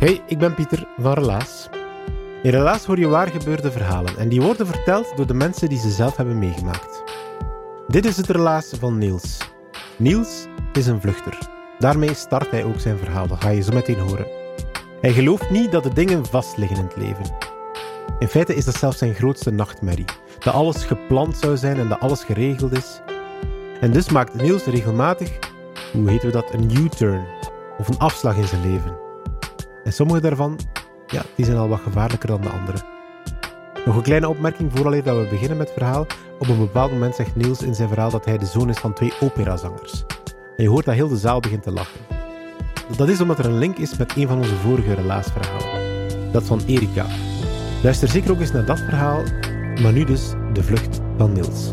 Hey, ik ben Pieter van Relaas. In Relaas hoor je waar gebeurde verhalen en die worden verteld door de mensen die ze zelf hebben meegemaakt. Dit is het relaas van Niels. Niels is een vluchter. Daarmee start hij ook zijn verhaal, dat ga je zo meteen horen. Hij gelooft niet dat de dingen vastliggen in het leven. In feite is dat zelfs zijn grootste nachtmerrie. Dat alles gepland zou zijn en dat alles geregeld is. En dus maakt Niels regelmatig, hoe heten we dat, een U-turn. Of een afslag in zijn leven. En sommige daarvan, ja, die zijn al wat gevaarlijker dan de andere. Nog een kleine opmerking vooraleer dat we beginnen met het verhaal. Op een bepaald moment zegt Niels in zijn verhaal dat hij de zoon is van twee operazangers. En je hoort dat heel de zaal begint te lachen. Dat is omdat er een link is met een van onze vorige relaasverhalen. Dat van Erika. Luister zeker ook eens naar dat verhaal, maar nu dus de vlucht van Niels.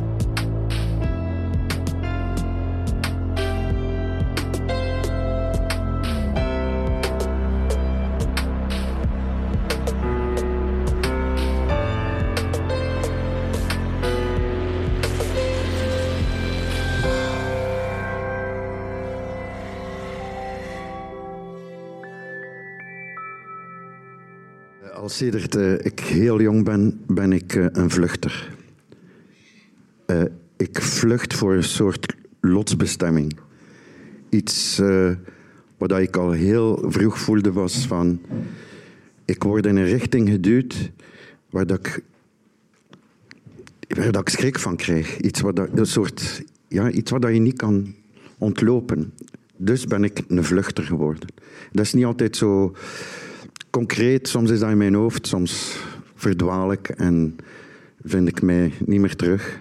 Al eh, ik heel jong ben, ben ik eh, een vluchter. Eh, ik vlucht voor een soort lotsbestemming. Iets wat ik al heel vroeg voelde was van... Ik word in een richting geduwd waar dat ik, waar dat ik schrik van krijg. Iets wat, dat, een soort, ja, iets wat dat je niet kan ontlopen. Dus ben ik een vluchter geworden. Dat is niet altijd zo concreet. Soms is dat in mijn hoofd, soms verdwaal ik en vind ik mij niet meer terug.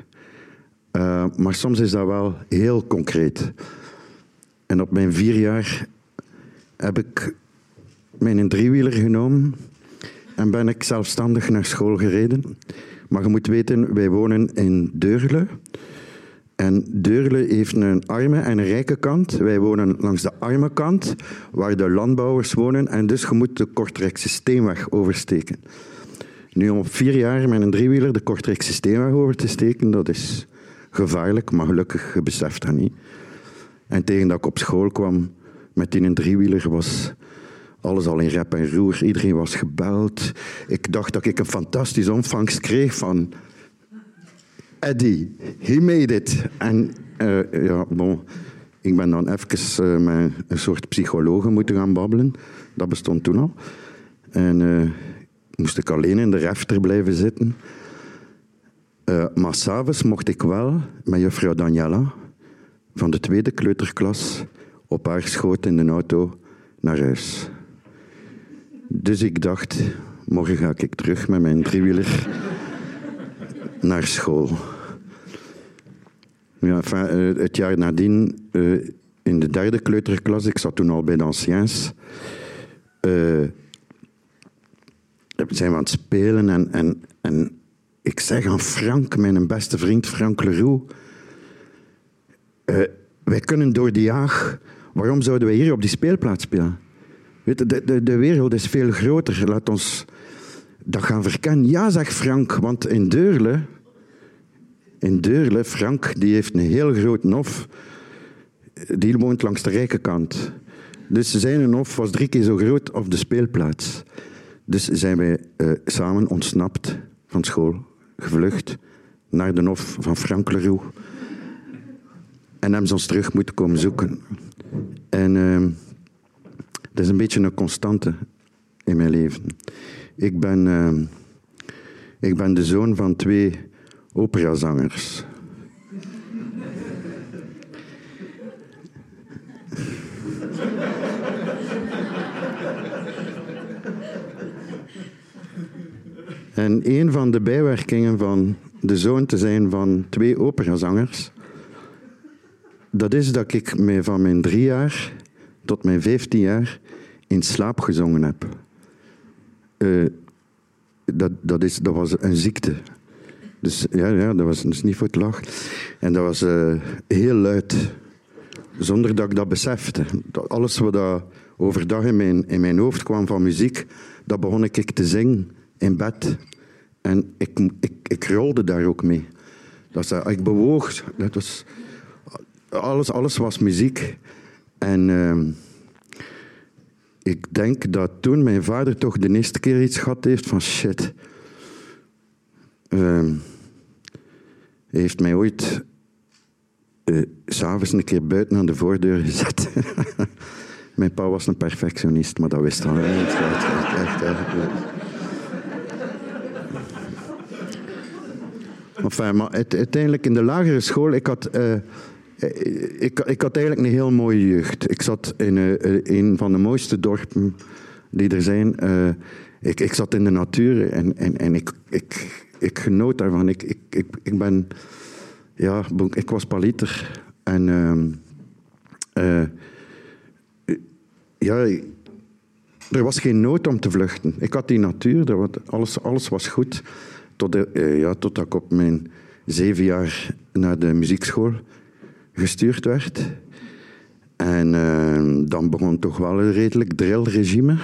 Uh, maar soms is dat wel heel concreet. En op mijn vier jaar heb ik mijn driewieler genomen en ben ik zelfstandig naar school gereden. Maar je moet weten, wij wonen in Deurle. En Deurle heeft een arme en een rijke kant. Wij wonen langs de arme kant, waar de landbouwers wonen. En dus je moet de Kortrijkse Steenweg oversteken. Nu, om op vier jaar met een driewieler de Kortrijkse Steenweg over te steken, dat is gevaarlijk, maar gelukkig, je beseft dat niet. En tegen dat ik op school kwam met die een driewieler, was alles al in rep en roer. Iedereen was gebeld. Ik dacht dat ik een fantastische ontvangst kreeg van Eddie, he made it. En uh, ja, ik ben dan even uh, met een soort psycholoog moeten gaan babbelen. Dat bestond toen al. En uh, moest ik alleen in de refter blijven zitten. maar s'avonds mocht ik wel met juffrouw Daniela van de tweede kleuterklas op haar schoot in de auto naar huis. Dus ik dacht, morgen ga ik terug met mijn driewieler naar school. Enfin, het jaar nadien, uh, in de derde kleuterklas, ik zat toen al bij de anciens, uh, zijn we aan het spelen en, en, en ik zeg aan Frank, mijn beste vriend Frank Leroux, wij kunnen door die jaag, waarom zouden wij hier op die speelplaats spelen? Weet je, de, de, de wereld is veel groter, laat ons dat gaan verkennen. Ja, zegt Frank, want in Deurle, in Deurle, Frank, die heeft een heel groot hof. Die woont langs de rijke kant. Dus zijn hof was drie keer zo groot als de speelplaats. Dus zijn wij uh, samen ontsnapt van school, gevlucht naar de hof van Frank Leroux. En hebben ze ons terug moeten komen zoeken. En uh, dat is een beetje een constante in mijn leven. Ik ben, uh, ik ben de zoon van twee operazangers. En een van de bijwerkingen van de zoon te zijn van twee operazangers, dat is dat ik mij van mijn drie jaar tot mijn vijftien jaar in slaap gezongen heb. Uh, dat, dat, is, dat was een ziekte. Dus ja, ja dat was dus niet voor het lach. En dat was uh, heel luid. Zonder dat ik dat besefte. Alles wat dat overdag in mijn, in mijn hoofd kwam van muziek, dat begon ik te zingen in bed. En ik, ik, ik rolde daar ook mee. Dat was, ik bewoog. Dat was, alles, alles was muziek. En uh, ik denk dat toen mijn vader toch de eerste keer iets gehad heeft van shit. Hij heeft mij ooit uh, s'avonds een keer buiten aan de voordeur gezet. mijn pa was een perfectionist, maar dat wist hij. Echt, echt, echt, maar uiteindelijk in de lagere school, ik had, uh, ik, ik had eigenlijk een heel mooie jeugd. Ik zat in een van de mooiste dorpen die er zijn. Ik, ik zat in de natuur en, en, en ik, ik, ik genoot daarvan. Ik, ik, ik, ik ben, ja, ik was paliter. En uh, ja, er was geen nood om te vluchten. Ik had die natuur, alles, alles was goed. Tot, uh, ja, totdat ik op mijn zeven jaar naar de muziekschool gestuurd werd. En uh, dan begon toch wel een redelijk drillregime.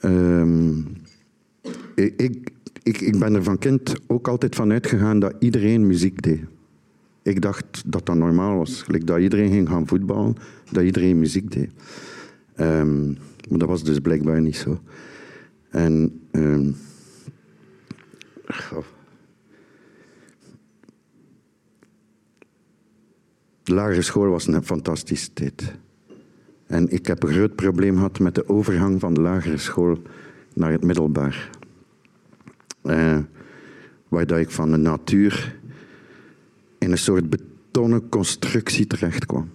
Uh, ik, ik, ik ben er van kind ook altijd van uitgegaan dat iedereen muziek deed. Ik dacht dat dat normaal was. Gelijk dat iedereen ging gaan voetballen, dat iedereen muziek deed. Um, maar dat was dus blijkbaar niet zo. En um, de lagere school was een fantastische tijd. En ik heb een groot probleem gehad met de overgang van de lagere school naar het middelbaar. Uh, waar dat ik van de natuur in een soort betonnen constructie terecht kwam.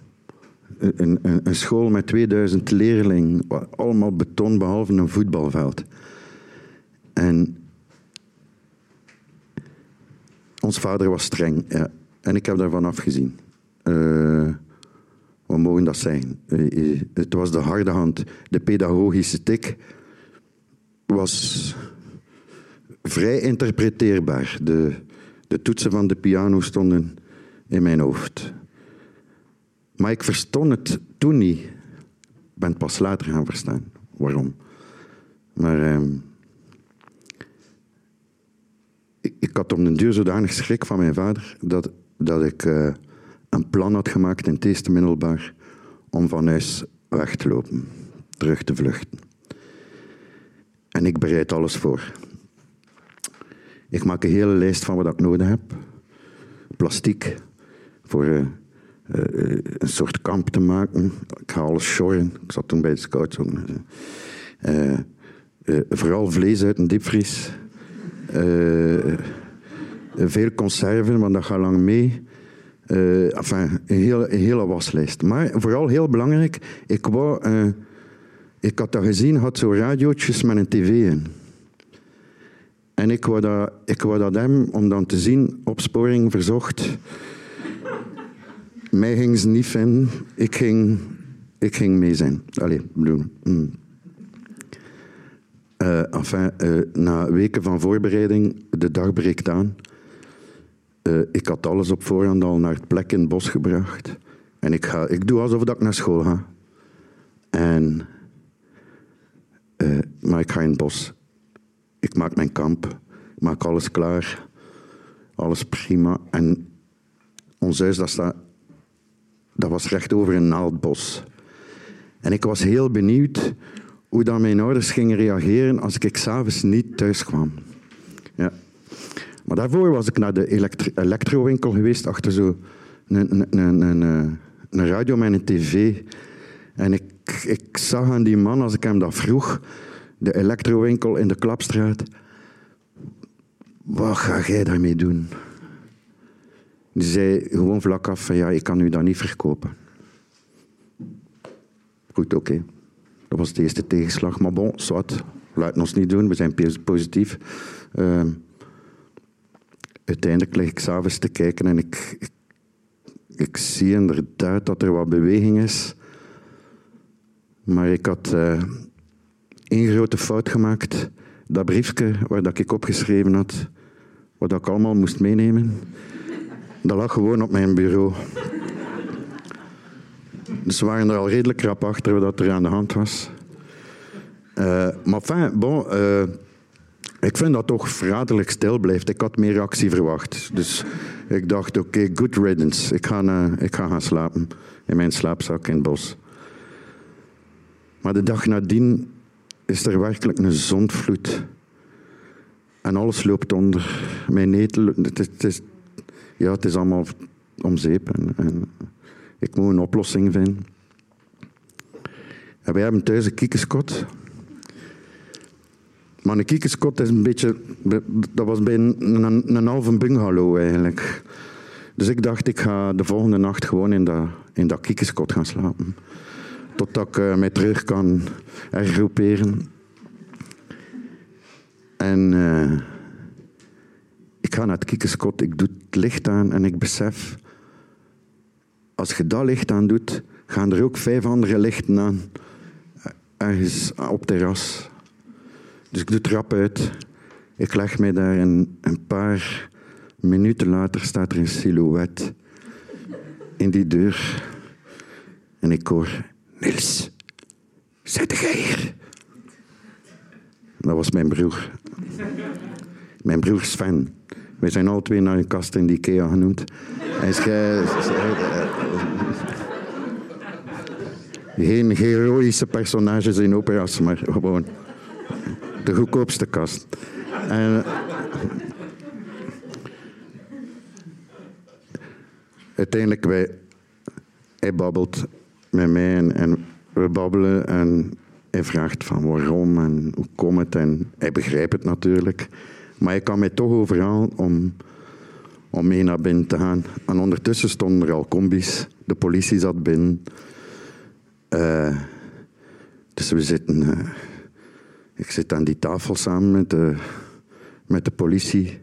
Een, een, een school met 2000 leerlingen, allemaal beton behalve een voetbalveld. En ons vader was streng. En ik heb daarvan afgezien. Uh, wat mogen dat zijn? Uh, het was de harde hand. De pedagogische tik was vrij interpreteerbaar. De, de toetsen van de piano stonden in mijn hoofd. Maar ik verstond het toen niet. Ik ben het pas later gaan verstaan. Waarom? Maar ehm, ik, ik, had om den duur zodanig schrik van mijn vader dat, dat ik uh, een plan had gemaakt in het eerste middelbaar om van huis weg te lopen, terug te vluchten. En ik bereid alles voor. Ik maak een hele lijst van wat ik nodig heb. Plastiek, voor uh, uh, een soort kamp te maken. Ik ga alles shorren. Ik zat toen bij de scouts. Uh, vooral vlees uit een diepvries. veel conserven, want dat gaat lang mee. enfin, een hele, hele waslijst. Maar vooral heel belangrijk, ik wou... ik had dat gezien, had zo radiootjes met een tv in. En ik wou dat, ik wou dat hem, om dan te zien, opsporing verzocht. Mij ging ze niet vinden. Ik ging, ik ging mee zijn. Allee, bedoel. Mm. Uh, enfin, uh, na weken van voorbereiding, de dag breekt aan. Uh, ik had alles op voorhand al naar het plek in het bos gebracht. En ik, ga, ik doe alsof dat ik naar school ga. En, maar ik ga in het bos. Ik maak mijn kamp, ik maak alles klaar, alles prima. En ons huis, dat, staat, dat was recht over een naaldbos. En ik was heel benieuwd hoe dan mijn ouders gingen reageren als ik s'avonds niet thuis kwam. Ja. Maar daarvoor was ik naar de elektro elektrowinkel geweest, achter zo een, een, een, een, radio met een tv. En ik, ik zag aan die man, als ik hem dat vroeg, de elektrowinkel in de Klapstraat. Wat ga jij daarmee doen? Die zei gewoon vlak af van ja, ik kan u dat niet verkopen. Goed, oké. Dat was de eerste tegenslag, maar bon, zwart. laten ons niet doen, we zijn positief. Uh, uiteindelijk lig ik s'avonds te kijken en ik, ik, ik, zie inderdaad dat er wat beweging is. Maar ik had uh, één grote fout gemaakt. Dat briefje waar dat ik opgeschreven had, wat ik allemaal moest meenemen, dat lag gewoon op mijn bureau. Dus we waren er al redelijk krap achter wat er aan de hand was. Uh, maar enfin, bon, uh, ik vind dat toch verraderlijk stil blijft. Ik had meer actie verwacht. Dus ik dacht, oké, good riddance. Ik ga, uh, ik ga gaan slapen in mijn slaapzak in het bos. Maar de dag nadien is er werkelijk een zondvloed. En alles loopt onder. Mijn netel, het is, ja, het is allemaal om zeep. En, en ik moet een oplossing vinden. En wij hebben thuis een kiekenskot. Maar een kiekenskot is een beetje... Dat was bij een, een, een halve bungalow eigenlijk. Dus ik dacht, ik ga de volgende nacht gewoon in dat, in dat kiekenskot gaan slapen. Totdat ik uh, mij terug kan hergroeperen. En uh, ik ga naar het kiekenskot, ik doe het licht aan en ik besef... Als je dat licht aan doet, gaan er ook vijf andere lichten aan. Ergens op terras. Dus ik doe het rap uit. Ik leg mij daar en een paar minuten later staat er een silhouet in die deur. En ik hoor, Niels, zit jij hier? Dat was mijn broer. Mijn broer Sven. We zijn al twee naar een kast in de IKEA genoemd. Hij is geen heroïsche personages in opera's, maar gewoon de goedkoopste kast. En, uiteindelijk, wij, hij babbelt met mij en, we babbelen en hij vraagt van waarom en hoe komt het en hij begrijpt het natuurlijk. Maar hij kan mij toch overhalen om, om mee naar binnen te gaan. En ondertussen stonden er al combis, de politie zat binnen. Uh, dus we zitten... Uh, ik zit aan die tafel samen met de, met de politie.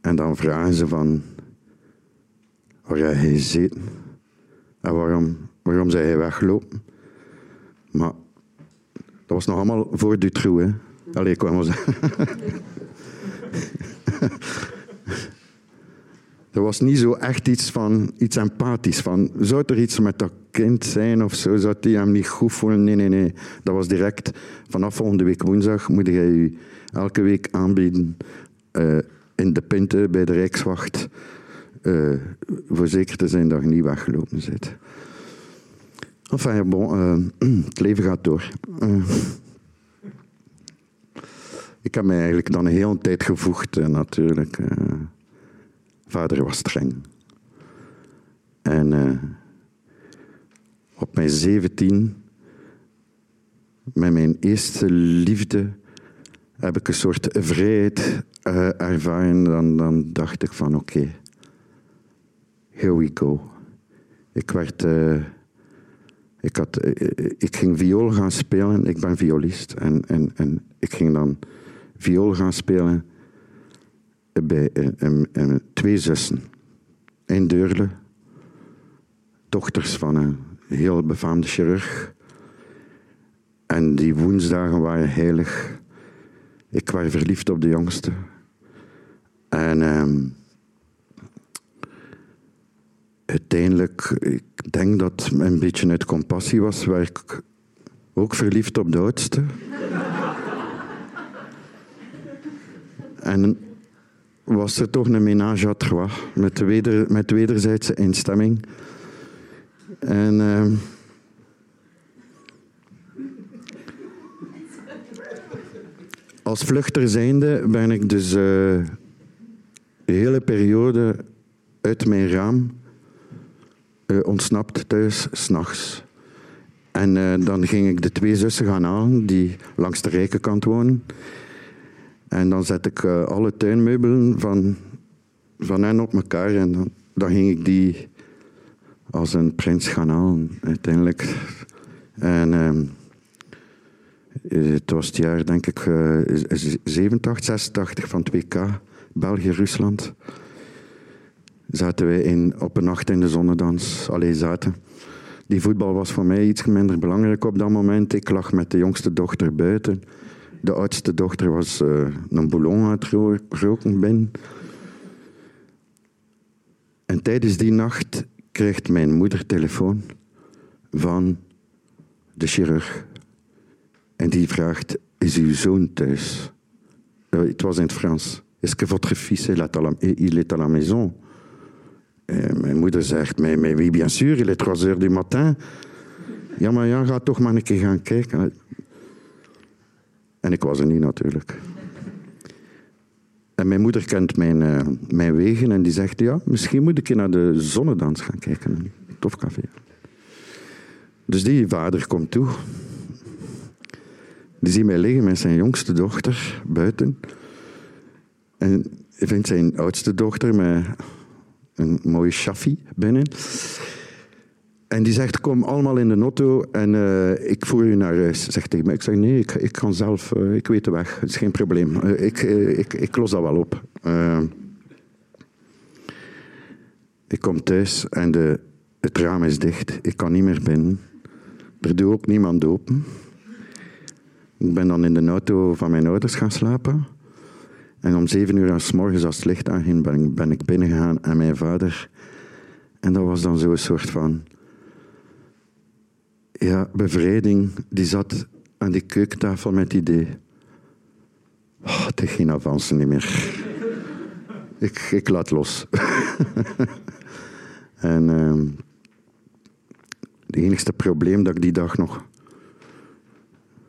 En dan vragen ze van... Waar jij zitten? En waarom, waarom zijn hij weggelopen? Maar dat was nog allemaal voor Dutroux, hè. Allee, wel zeggen. er was niet zo echt iets van iets empathisch. Van, zou er iets met dat kind zijn of zo? Zou hij hem niet goed voelen? Nee, nee, nee. Dat was direct. Vanaf volgende week woensdag moet jij je elke week aanbieden uh, in de pinten bij de Rijkswacht. Uh, voor zeker te zijn dat je niet weggelopen zit. Enfin, bon, uh, het leven gaat door. ik heb mij eigenlijk dan een hele tijd gevoegd, natuurlijk. Vader was streng. En op mijn zeventien, met mijn eerste liefde, heb ik een soort vrijheid ervaren. Dan, dan dacht ik van oké, okay, here we go. Ik werd... Ik, had, ik ging viool gaan spelen. Ik ben violist. En, en, en ik ging dan viool gaan spelen bij een, twee zussen in Deurle, dochters van een heel befaamde chirurg. En die woensdagen waren heilig. Ik was verliefd op de jongste. En uh, uiteindelijk, ik denk dat een beetje uit compassie was, waar ik ook verliefd op de oudste. en was er toch een ménage à trois met, weder, met wederzijdse instemming. En uh, als vluchter zijnde ben ik dus uh, de hele periode uit mijn raam ontsnapt thuis, s'nachts. En uh, dan ging ik de twee zussen gaan halen die langs de rijke kant wonen. En dan zet ik uh, alle tuinmeubelen van, van hen op elkaar en dan, dan ging ik die als een prins gaan halen, uiteindelijk. En uh, Eh, het was het jaar, denk ik, uh, 87, 86 van 2K, België-Rusland. Zaten wij in, op een nacht in de zonnedans. Alleen zaten. Die voetbal was voor mij iets minder belangrijk op dat moment. Ik lag met de jongste dochter buiten. De oudste dochter was uh, een bouillon aan het roken binnen. En tijdens die nacht krijgt mijn moeder telefoon van de chirurg. En die vraagt, is uw zoon thuis? Uh, het was in het Frans. Est-ce que votre fils il est à la maison? En mijn moeder zegt, mais, mais oui, bien sûr, il est 3 heures du matin. Ja, maar ja, ga toch maar een keer gaan kijken. En ik was er niet natuurlijk. En mijn moeder kent mijn, uh, mijn wegen en die zegt, ja, misschien moet ik naar de zonnedans gaan kijken. tof café. Dus die vader komt toe. Die ziet mij liggen met zijn jongste dochter buiten. En vindt zijn oudste dochter met een mooie chaffi binnen. En die zegt, kom allemaal in de auto en uh, ik voer je naar huis. Zegt tegen mij. Ik zeg, nee, ik, ik kan zelf, uh, ik weet de weg. Het is geen probleem. Uh, ik, ik, ik los dat wel op. ik kom thuis en de, het raam is dicht. Ik kan niet meer binnen. Er doet ook niemand open. Ik ben dan in de auto van mijn ouders gaan slapen. En om zeven uur s morgens, als het licht aanging, ben ik, ben ik binnengegaan en mijn vader. En dat was dan zo'n soort van ja, bevrijding. Die zat aan die keukentafel met het idee. Oh, het is geen avance niet meer. ik, ik laat los. en het enigste probleem dat ik die dag nog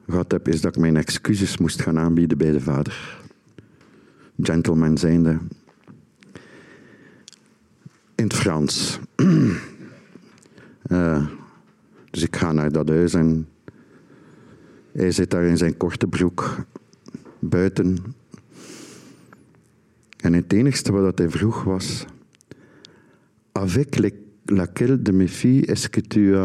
gehad heb, is dat ik mijn excuses moest gaan aanbieden bij de vader gentleman zijnde. In het Frans. uh, dus ik ga naar dat huis en hij zit daar in zijn korte broek buiten. En het enigste wat hij vroeg was: Avec laquelle de mes filles est-ce que tu.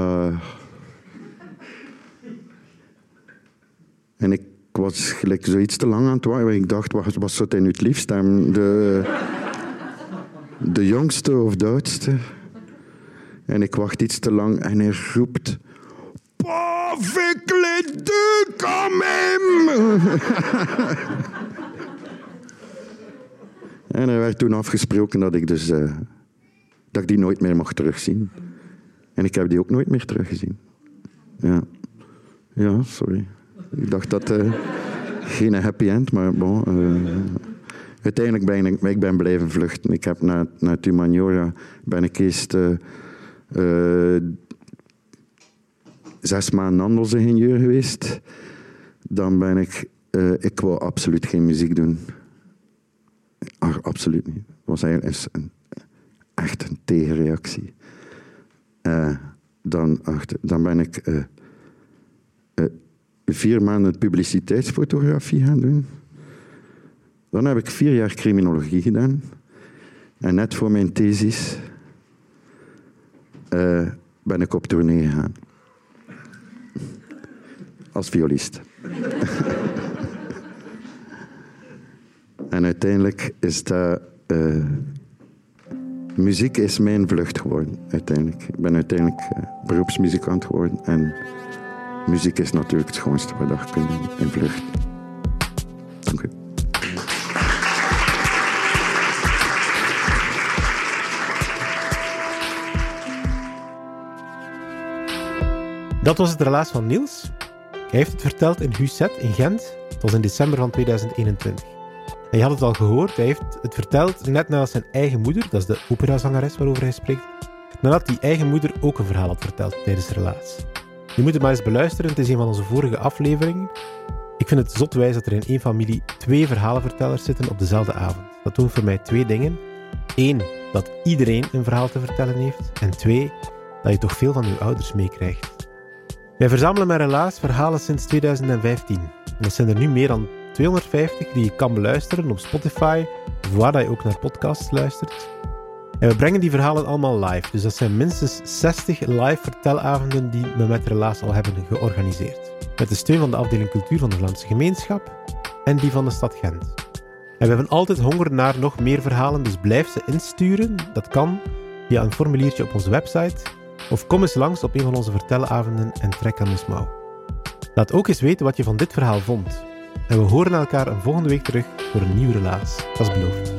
En ik ik was gelijk zoiets te lang aan het wachten. Ik dacht, wat, wat zou hij nu het liefst? De, de jongste of de oudste? En ik wacht iets te lang en hij roept... Quand même! en er werd toen afgesproken dat ik dus... Uh, dat ik die nooit meer mocht terugzien. En ik heb die ook nooit meer teruggezien. Ja. Ja, sorry. Ik dacht dat uh, geen happy end, maar bon. Uh, uiteindelijk ben ik, ik ben blijven vluchten. Ik heb naar, naar Tumaniora ben ik eerst uh, zes maanden handelsingenieur geweest. Dan ben ik, ik wou absoluut geen muziek doen. Absoluut niet. Het was eigenlijk echt een tegenreactie. dan, dan ben ik vier maanden publiciteitsfotografie gaan doen. Dan heb ik vier jaar criminologie gedaan. En net voor mijn thesis uh, ben ik op tournee gegaan. Als violist. en uiteindelijk is dat... Uh, muziek is mijn vlucht geworden, uiteindelijk. Ik ben uiteindelijk uh, beroepsmuzikant geworden en... Muziek is natuurlijk het schoonste wat je kunt in vlucht. Dank u. Dat was het relaas van Niels. Hij heeft het verteld in Huset in Gent. Het was in december van 2021. En je had het al gehoord, hij heeft het verteld net nadat zijn eigen moeder, dat is de operazangeres waarover hij spreekt, nadat die eigen moeder ook een verhaal had verteld tijdens het relaas. Je moet het maar eens beluisteren, het is een van onze vorige afleveringen. Ik vind het zotwijs dat er in één familie twee verhalenvertellers zitten op dezelfde avond. Dat doen voor mij twee dingen. Eén, dat iedereen een verhaal te vertellen heeft. En twee, dat je toch veel van je ouders meekrijgt. Wij verzamelen met Relaas verhalen sinds 2015. En dat zijn er nu meer dan 250 die je kan beluisteren op Spotify, of waar je ook naar podcasts luistert. En we brengen die verhalen allemaal live. Dus dat zijn minstens 60 live vertelavonden die we met Relaas al hebben georganiseerd. Met de steun van de afdeling cultuur van de Vlaamse gemeenschap en die van de stad Gent. En we hebben altijd honger naar nog meer verhalen, dus blijf ze insturen. Dat kan via een formuliertje op onze website. Of kom eens langs op een van onze vertelavonden en trek aan de mouw. Laat ook eens weten wat je van dit verhaal vond. En we horen elkaar een volgende week terug voor een nieuwe relaas. Dat is beloofd.